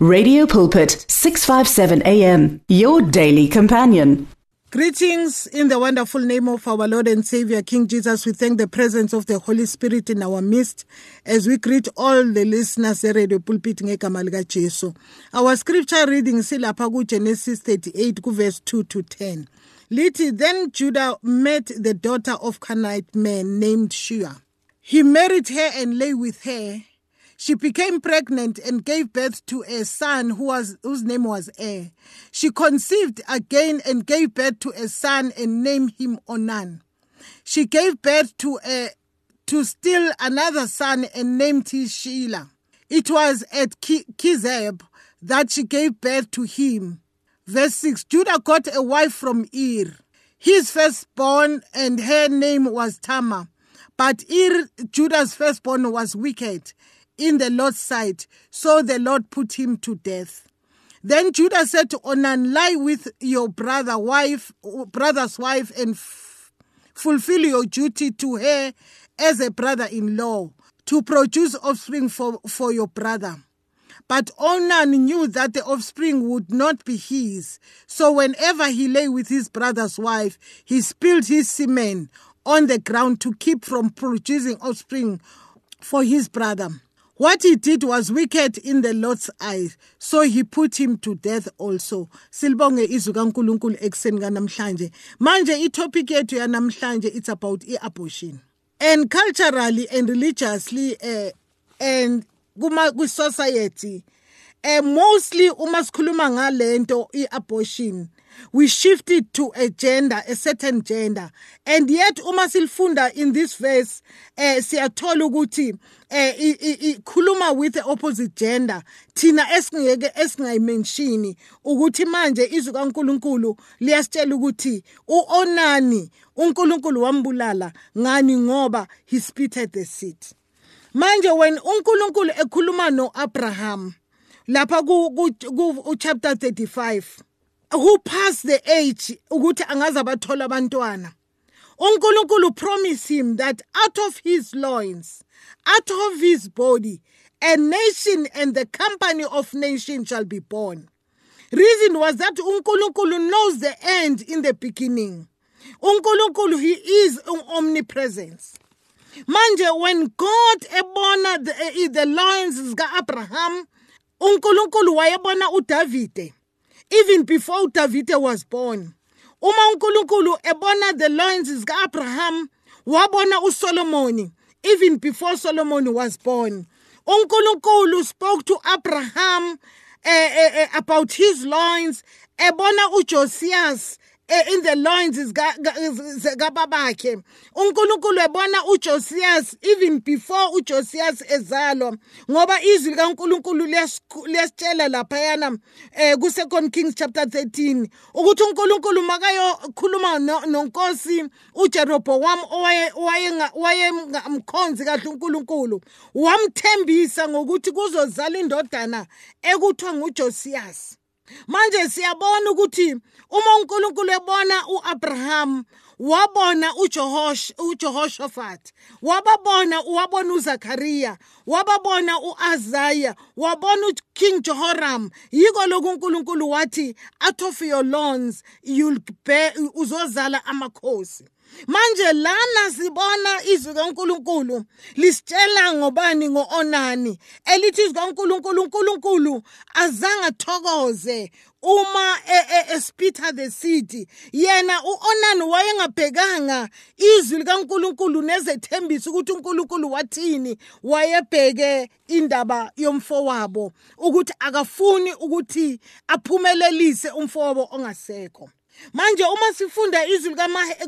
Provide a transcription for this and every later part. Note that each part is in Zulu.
Radio Pulpit 657 AM your daily companion. Greetings in the wonderful name of our Lord and Savior King Jesus. We thank the presence of the Holy Spirit in our midst as we greet all the listeners Radio Pulpit Jesu. Our scripture reading silapha Genesis 38 ku verse 2 to 10. Lithi then Judah met the daughter of Canaanite man named Shua. He married her and lay with her. She became pregnant and gave birth to a son who was, whose name was Er. She conceived again and gave birth to a son and named him Onan. She gave birth to a to still another son and named him Sheila. It was at Kizeb that she gave birth to him. Verse 6 Judah got a wife from Ir, his firstborn, and her name was Tamar. But Ir, Judah's firstborn, was wicked in the Lord's sight, so the Lord put him to death. Then Judah said to Onan, Lie with your brother wife, brother's wife, and f- fulfill your duty to her as a brother-in-law to produce offspring for, for your brother. But Onan knew that the offspring would not be his. So whenever he lay with his brother's wife, he spilled his semen on the ground to keep from producing offspring for his brother. What he did was wicked in the Lord's eyes, so he put him to death also. Silbonge izwi kaNkuluNkulu kanamhlanje. Manje itopic yethu yanamhlanje it's about abortion. And culturally and religiously uh, and kuma kwi-society eh mostly uma sikhuluma ngalento i-abortion we shift it to a gender a certain gender. And yet uma silifunda in this verse eh siyathola ukuthi eh ikhuluma with the opposite gender. Thina esingeke esingayimenshini ukuthi manje izwi kaNkuluNkulu liyasitshela ukuthi uOnani uNkulunkulu wambulala. Ngani? Ngoba he spitted the seed. Manje when uNkulunkulu ekhuluma noAbraham lapha ku chapter 35 who passed the age ukuthi angaze abathola abantwana? uNkulunkulu promised him that out of his loins out of his body a nation and the company of nations shall be born. Reason was that uNkulunkulu knows the end in the beginning. uNkulunkulu he is omnipresence. Manje when god ebona the, uh, the loins zika-abraham unkulunkulu wayebona udavide even before udavide was born. Uma unkulunkulu ebona the loins zika-abraham wabona usolomoni even before solomon was born. Unkulunkulu spoke to abraham uh, uh, uh, about his loins ebona ujosias in the loins zikababakhe uNkulunkulu ebona uJosias even before uJosias ezalwa ngoba izwi likaNkulunkulu liyasitshela lapha yana eh ku Second Kings chapter 13 ukuthi uNkulunkulu makayo khuluma nonkosi uJeroboam owaye wayengamkhonzi kahle uNkulunkulu wamthembisa ngokuthi kuzozala indodana ekuthiwa nguJosias. Manje siyabona ukuthi uma uNkulunkulu ebona uAbraham wabona uJehosh uJehoshaphat wababona wabona uZakhariya wababona uAzaya wabona uKing Jehoram. Yiko lokhu uNkulunkulu wathi out of your loins you'll bear uzozala amakhosi. Manje lana sibona izwi kaNkuluNkulu lisitshela ngobani ngoonani elithi izwi kaNkuluNkulu uNkulunkulu azange thokoze uma espitha the seed. Yena uOnani wayengabhekanga izwi likaNkuluNkulu nezethembiso ukuthi uNkulunkulu wathini wayebheke indaba yomfowabo ukuthi akafuni ukuthi aphumelelise umfowabo ongasekho. Manje uma sifunda izwi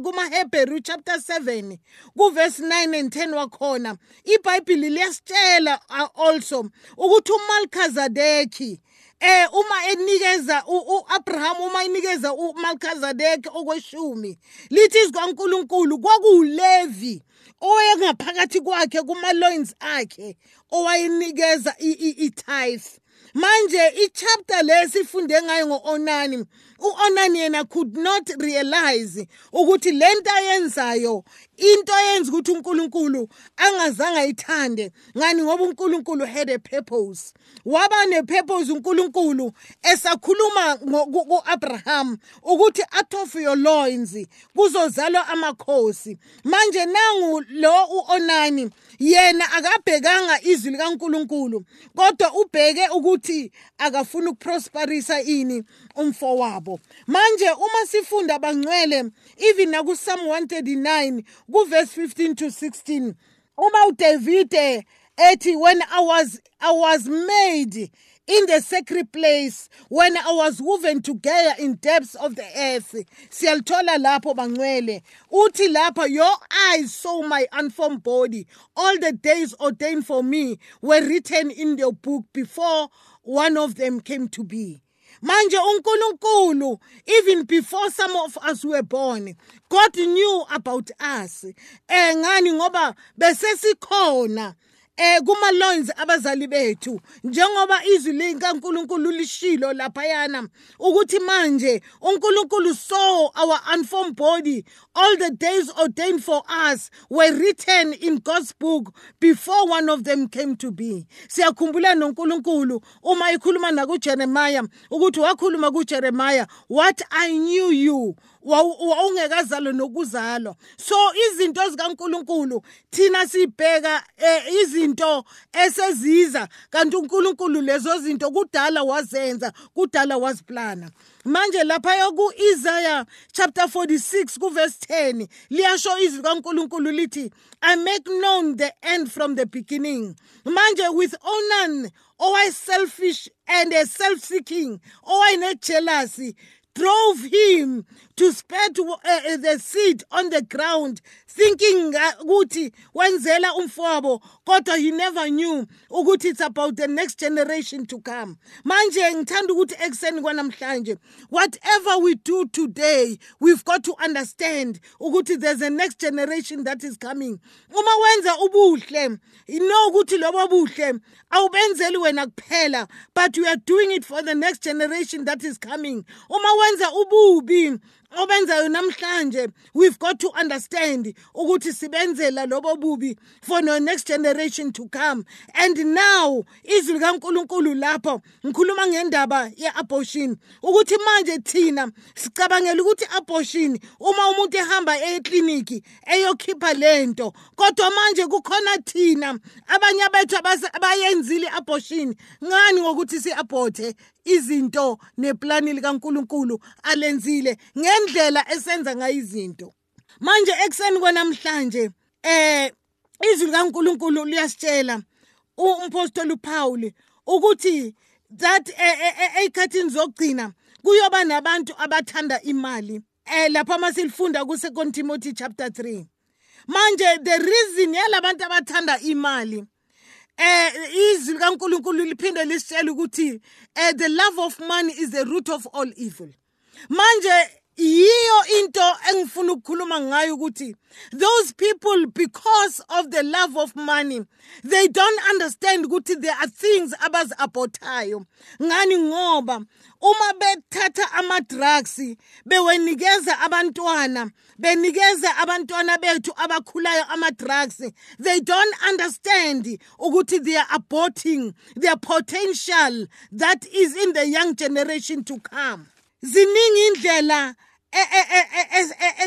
kumaHebheru chapter 7 kuverse 9 and 10 wakhona iBhayibheli liyasitshela also ukuthi uMalkazadeki eh uma enikeza uAbraham uma inikeza uMalkazadeki okweshumi lithi izwi kaNkuluNkulu kwakulevi owayengaphakathi kwakhe kuma loins akhe owayenikeza i-tithe manje ichapter lesifunde ngayo ngo-onani u-onani yena could not realize ukuthi le nto ayenzayo into eyenza ukuthi unkulunkulu angazange ayithande. Ngani? Ngoba unkulunkulu had a purpose. Waba nepurpose unkulunkulu esakhuluma ku-abraham ukuthi out of your loins kuzozalwa amakhosi. Manje nangu lo u-onani yena akabhekanga izwi likankulunkulu kodwa ubheke ukuthi akafuna ukuprosperisa ini. Umfowabo. Manje uma sifunda bangcwele even nakuPsalm 139 kuverse 15 to 16 uma uDavide ethi when I was I was made in the sacred place when I was woven together in depths of the earth siyalithola lapho bangcwele. Uthi lapha your eyes saw my unformed body. All the days ordained for me were written in the book before one of them came to be manje uNkulunkulu even before some of us were born God knew about us. Eh ngani? Ngoba besesikhona. Eh kuma loins abazali bethu njengoba izwi likaNkuluNkulu lishilo laphayana ukuthi manje uNkulunkulu saw our unformed body all the days ordained for us were written in God's book before one of them came to be. Siyakhumbula noNkulunkulu uma ikhuluma nakuJeremiah ukuthi wakhuluma kuJeremiah what I knew you wawungekazalwa nokuzalwa. So izinto zikaNkuluNkulu thina sibheka eh, izinto eseziza kanti uNkulunkulu lezo zinto kudala wazenza kudala waziplana. Manje lapha ku Isaiah chapter 46 ku verse 10 liyasho izwi kaNkuluNkulu lithi I make known the end from the beginning. Manje with onan owayeselfish and a self-seeking owayenejealousy drove him to spread uh, the seed on the ground thinking ukuthi wenzela umfowabo kodwa he never knew ukuthi it's about the next generation to come. Manje ngithanda ukuthi whatever we do today we've got to understand ukuthi there's a next generation that is coming. Uma wenza ubuhle know ukuthi lobo buhle wena but you are doing it for the next generation that is coming. Uma wenza ububi obenzayo namhlanje we've got to understand ukuthi sibenzela lobo bubi for the next generation to come. And now izwi likaNkuluNkulu lapho ngikhuluma ngendaba yeabortion ukuthi manje thina sicabangela ukuthi abortion uma umuntu ehamba eclinic eyokhipha lento kodwa manje kukhona thina abanye bethu abayenzile abortion ngani ngokuthi siaborte izinto neplani likaNkuluNkulu alenzile ngendlela esenza ngayo izinto. Manje ekseni kwanamhlanje eh izwi likaNkuluNkulu liyasitshela umpostoli uPaul ukuthi that eyikhathini zokugcina kuyoba nabantu abathanda imali eh lapha masilifunda ku 2 Timothy chapter 3 manje the reason yalabantu abathanda imali eh izwi liphinde lisitshela ukuthi eh the love of money is the root of all evil. Manje yiyo into engifuna ukukhuluma ngayo ukuthi those people because of the love of money they don't understand ukuthi there are things abazi-abortayo ngani? Ngoba uma bethatha ama-drugs bewenikeza abantwana benikeza abantwana bethu abakhulayo ama-drugs they don't understand ukuthi they are aborting their potential that is in the young generation to come. Ziningi indlela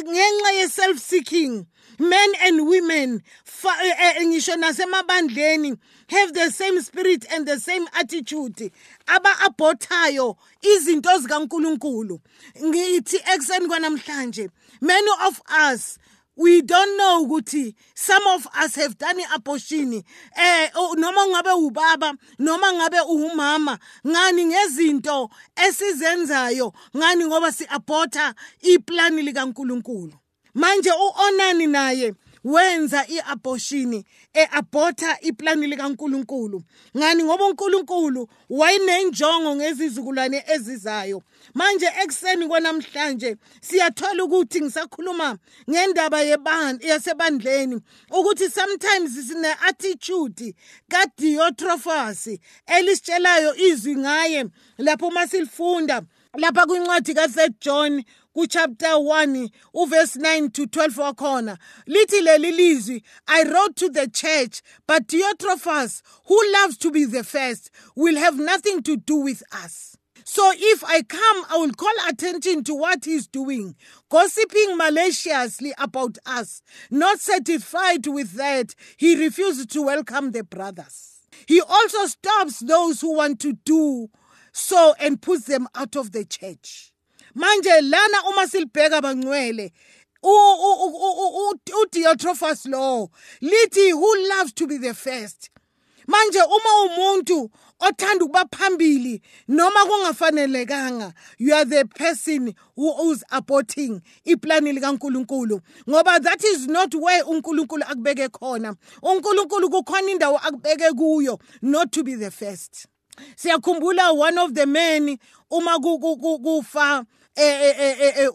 ngenxa ye-self seeking men and women ngisho nasemabandleni have the same spirit and the same attitude. Aba-abhothayo izinto zikankulunkulu. Ngithi ekuseni kwanamhlanje many of us we don't know ukuthi some of us have done i-abortion eh noma ngabe ubaba noma ngabe umama ngani ngezinto esizenzayo ngani ngoba si-aborta iplani likaNkuluNkulu. Manje uOnani naye wenza i-abortion e-aborta iplani likaNkuluNkulu. Ngani? Ngoba uNkulunkulu wayenenjongo ngezizukulwane ezizayo. Manje ekseni kwanamhlanje siyathola ukuthi ngisakhuluma ngendaba yasebandleni ukuthi sometimes sine attitude kaDiotrephes elisitshelayo izwi ngaye lapho masilifunda lapha kwincwadi ka-3 John kuchapter 1 uverse 9 to 12 wakhona lithi leli lizwi i wrote to the church but Diotrephes who loves to be the first will have nothing to do with us so if I come, I will call attention to what he's doing, gossiping maliciously about us. Not satisfied with that, he refuses to welcome the brothers. He also stops those who want to do so and puts them out of the church. Manje lana uma silibheka bangcwele uDiotrephes lo lithi who loves to be the first? Manje uma umuntu othanda ukuba phambili noma kungafanelekanga you are the person who is aborting iplani likaNkuluNkulu ngoba that is not where uNkulunkulu akubeke khona. uNkulunkulu kukhona indawo akubeke kuyo not to be the first. Siyakhumbula one of the men uma kufa eh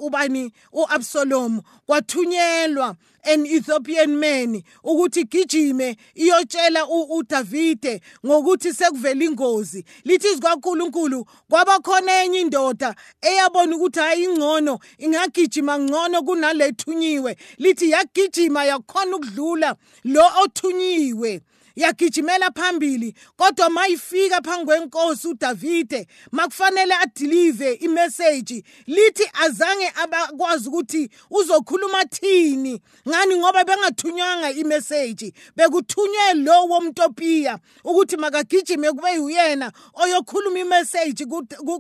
ubani? uAbsalom kwathunyelwa an Ethiopian man ukuthi gijime iyotshela uDavide ngokuthi sekuvela ingozi. Lithi zikaNkuluNkulu kwaba khona enye indoda eyabona ukuthi hayi ingcono ingagijima ngcono kunalethunyiwe lithi yagijima yakhona ukudlula lo othunyiwe yagijimela phambili kodwa mayifika phambi kwenkosi uDavide makufanele adelive imessage lithi azange abakwazi ukuthi uzokhuluma thini. Ngani? Ngoba bengathunywanga imessage bekuthunywe lo womtopiya ukuthi makagijime kube uyena oyokhuluma imessage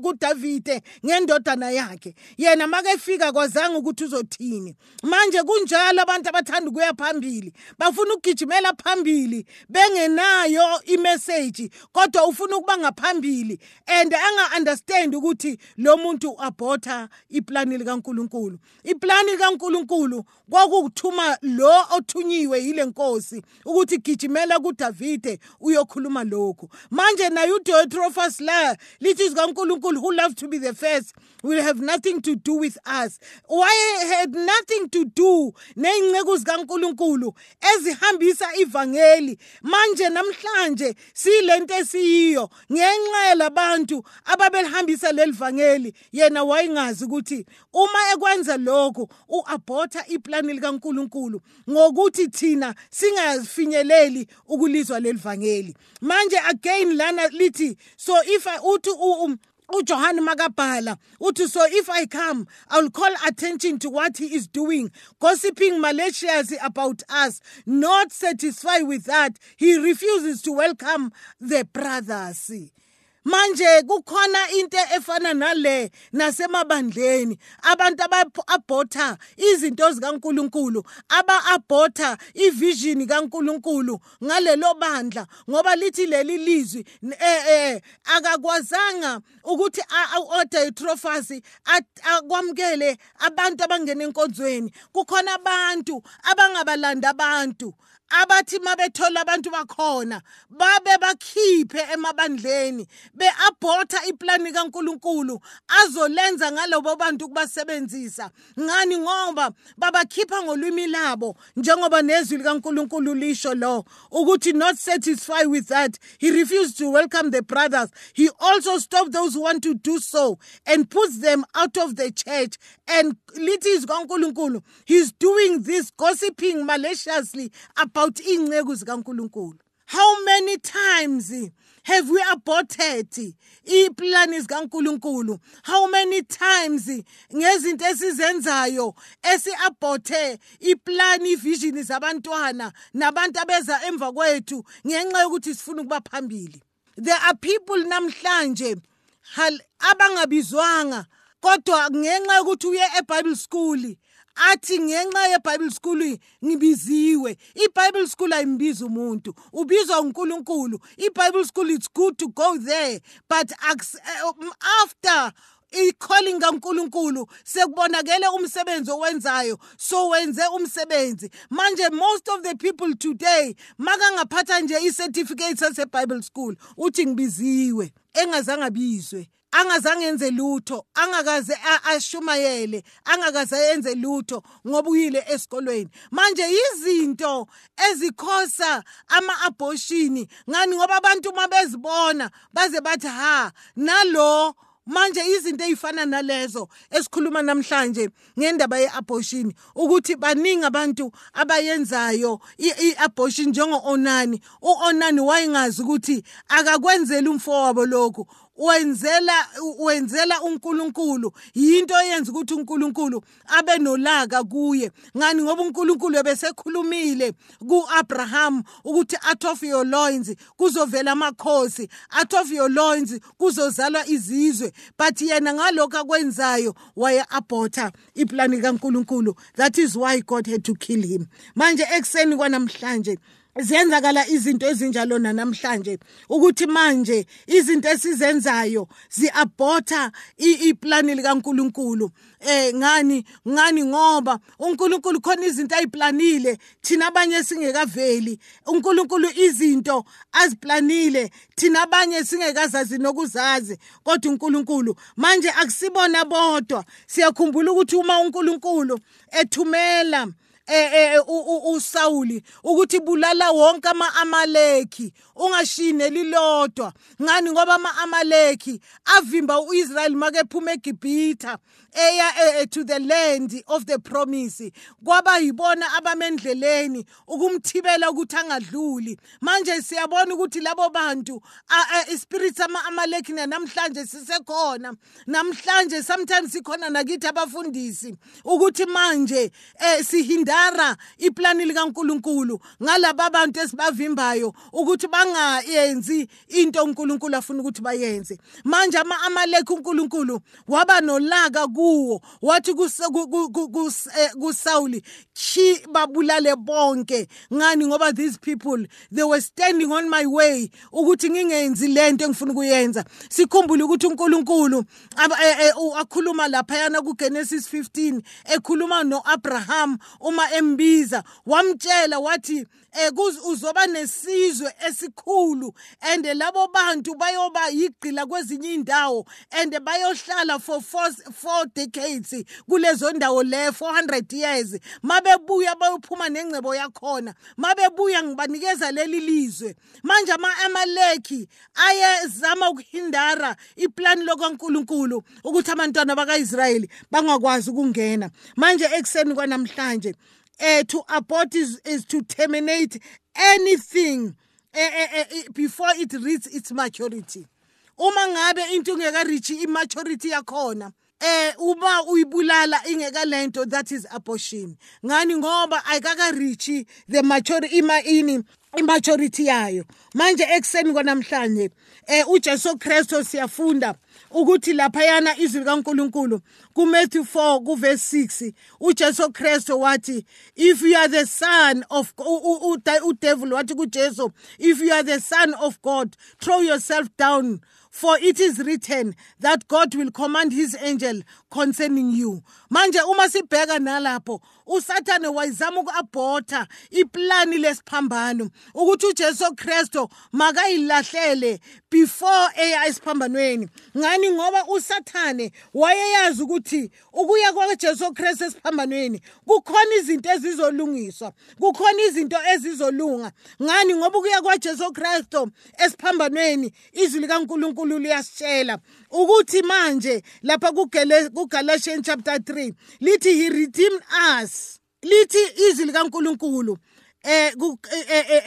kuDavide ngendodana yakhe. Yena makefika kwazange ukuthi uzothini. Manje kunjalo abantu abathanda ukuya phambili bafuna ukugijimela phambili be engenayo imessage kodwa ufuna ukuba ngaphambili and anga-understand ukuthi lo muntu uaborta iplani likaNkuluNkulu. Iplani likaNkuluNkulu kwakukuthuma lo othunyiwe yile nkosi ukuthi gijimela kuDavide uyokhuluma lokho manje naye uDiotrephes la lithi zikaNkuluNkulu who love to be the first will have nothing to do with us. Had nothing to do ney'nceku zikaNkuluNkulu ezihambisa ivangeli? Manje namhlanje silento esiyiyo ngenxa labantu ababelihambisa leli vangeli. Yena wayingazi ukuthi uma ekwenza lokho uaborta iplani likaNkuluNkulu ngokuthi thina singafinyeleli ukulizwa leli vangeli. Manje again lana lithi so if I uthi uJohn makabhala uthi so if I come I will call attention to what he is doing gossiping maliciously about us not satisfied with that. He refuses to welcome the brothers manje kukhona into efana nale nasemabandleni. Abantu aba-abhotha izinto zikaNkuluNkulu aba-abhotha ivision kaNkuluNkulu ngalelo bandla ngoba lithi leli lizwi eh eh akakwazanga ukuthi u-Diotrephes akwamukele abantu abangena enkonzweni. Kukhona abantu abangabalanda abantu. Abathi mabethola abantu bakhona babe bakhiphe emabandleni beabhotha iplani kaNkuluNkulu azolenza ngalobo bantu kubasebenzisa. Ngani? Ngoba babakhipha ngolwimi labo njengoba nezwi likaNkuluNkulu lisho lo ukuthi not satisfied with that he refused to welcome the brothers. He also stopped those who want to do so and puts them out of the church and lithi izwi kaNkuluNkulu he's doing this gossiping maliciously about iy'nceku zikaNkuluNkulu. How many times have we aborted iplani zikaNkuluNkulu? How many times ngezinto esizenzayo esiaborte iplani ivision zabantwana nabantu abeza emva kwethu ngenxa yokuthi sifuna ukuba phambili? There are people namhlanje abangabizwanga kodwa ngenxa yokuthi uye eBible school athi ngenxa yeBible school ngibiziwe. iBible school ayimbiza umuntu ubizwa uNkulunkulu iBible school it's good to go there but after i-calling kaNkuluNkulu sekubonakele umsebenzi owenzayo so wenze umsebenzi. Manje most of the people today makangaphatha nje i-certificate sase-bible school uthi ngibiziwe engazange abizwe. Angazange enze lutho angakaze ashumayele angakaze ayenze lutho ngoba uyile esikolweni. Manje izinto ezikhosa ama-abortion ngani? Ngoba abantu uma bezibona baze bathi ha nalo manje izinto ezifana nalezo esikhuluma namhlanje ngendaba yeabortion ukuthi baningi abantu abayenzayo iabortion njengo-onani. U-onani wayengazi ukuthi akakwenzeli umfowabo lokhu. Wenzela wenzela uNkulunkulu. Yinto eyenza ukuthi uNkulunkulu abe nolaka kuye. Ngani? Ngoba uNkulunkulu ebesekhulumile kuAbraham ukuthi out of your loins kuzovela amakhosi out of your loins kuzozalwa izizwe. But yena ngalokho akwenzayo waye aborta iplani kaNkulunkulu. That is why God had to kill him. Manje ekseni kwanamhlanje ziyenzakala izinto ezinjalo namhlanje ukuthi manje izinto esizenzayo ziabhotha iplani likaNkuluNkulu. Eh ngani ngani ngoba uNkulunkulu khona izinto ayiplanile thina abanye singekaveli. uNkulunkulu izinto aziplanile thina abanye singekazazi nokuzazi. Kodwa uNkulunkulu manje akusibona bodwa. Siyakhumbula ukuthi uma uNkulunkulu ethumela Eh, eh, eh uSawuli ukuthi bulala wonke ama-amaleki ungashine lilodwa ngani? Ngoba ama-amaleki avimba uIsrael make phuma eGibhitha. Eya eh, to the land of the promise. Kwaba yibona abamendleleni ukumthibela ukuthi angadluli. Manje siyabona ukuthi labo bantu ispirit ama-amaleki namhlanje sisekhona. Namhlanje sometimes sikhona nakithi abafundisi ukuthi manje eh sihinda sidara iplani likaNkuluNkulu ngalabo bantu esibavimbayo ukuthi bangayenzi into uNkulunkulu afuna ukuthi bayenze. Manje ama-amaleki uNkulunkulu waba nolaka kuwo wathi kusawuli chi babulale bonke. Ngani ngoba these people they were standing on my way ukuthi ngingenzi lento engifuna ukuyenza. Sikhumbule ukuthi uNkulunkulu akhuluma laphayana kuGenesis 15 ekhuluma noAbraham uma embiza wamtshela wathi eh uzoba nesizwe esikhulu and labo bantu bayoba yigqila kwezinye indawo and bayohlala for four, four decades kulezo ndawo le 400 years. Mabebuya bayophuma nengcebo yakhona mabebuya ngibanikeza leli lizwe. Manje ama-amaleki ayezama ukuhindara iplani lokankulunkulu ukuthi abantwana baka-israyeli bangakwazi ukungena. Manje ekuseni kwanamhlanje uh, to abort is, is to terminate anything uh, uh, before it reaches its maturity. Uma ngabe into ingekarichi immaturity yakhona eh uma uyibulala ingekalento that is abortion. Ngani? Ngoba ayikakarichi the maturity ima ini imajority yayo. Manje ekuseni kwanamhlanje eh uJesu Kristo siyafunda ukuthi laphayana izwi likaNkuluNkulu kuMatthew 4 kuverse 6 uJesu Kristo wathi if you are the son of udevil wathi kuJesu if you are the son of God throw yourself down for it is written that God will command his angel concerning you. Manje uma sibheka nalapho usathane wayizama uku-abhotha iplani lesiphambano ukuthi ujesu kristu makayilahlele before eya esiphambanweni. Ngani? Ngoba usathane wayeyazi ukuthi ukuya kwajesu kristu esiphambanweni kukhona izinto ezizolungiswa kukhona izinto ezizolunga. Ngani? Ngoba ukuya kwajesu kristu esiphambanweni izwi likankulunkulu liyasitshela ukuthi manje lapha kugalatians chapter 3 lithi he redeemed us. Lithi izwi likankulunkulu eh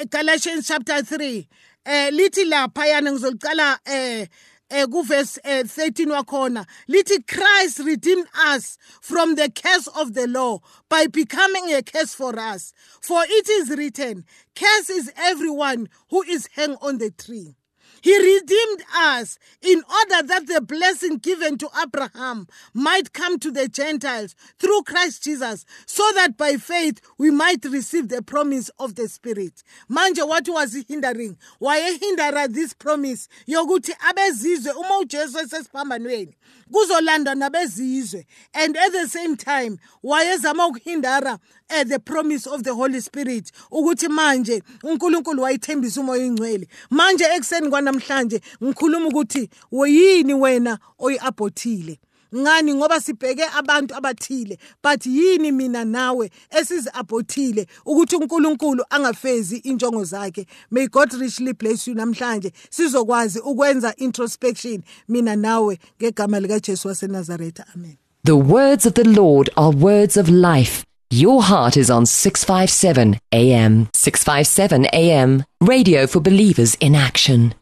Galatians chapter 3 eh lithi lapha yana ngizolicala eh eh kuverse 13 wakhona. Lithi Christ redeemed us from the curse of the law by becoming a curse for us. For it is written curse is everyone who is hung on the tree He redeemed us in order that the blessing given to Abraham might come to the Gentiles through Christ Jesus, so that by faith we might receive the promise of the Spirit. Manje what was hindering? Why hindera this promise yokuthi abezizwe uma uJesu esesiphambanweni kuzolandwa nabezizwe and at the same time wayezama ukuhindara uh, the promise of the holy spirit ukuthi manje unkulunkulu wayithembisa umoya ingcwele manje ekuseni kwanamhlanje ngikhuluma ukuthi woyini wena oyi-abhothile ngani ngoba sibheke abantu abathile but yini mina nawe esizi-abhothile ukuthi unkulunkulu angafezi injongo zakhe may god richly bless you namhlanje sizokwazi ukwenza introspection mina nawe ngegama likajesu wasenazaretha amen The words of the Lord are words of life. Your heart is on 657 AM. 657 AM. Radio for believers in action.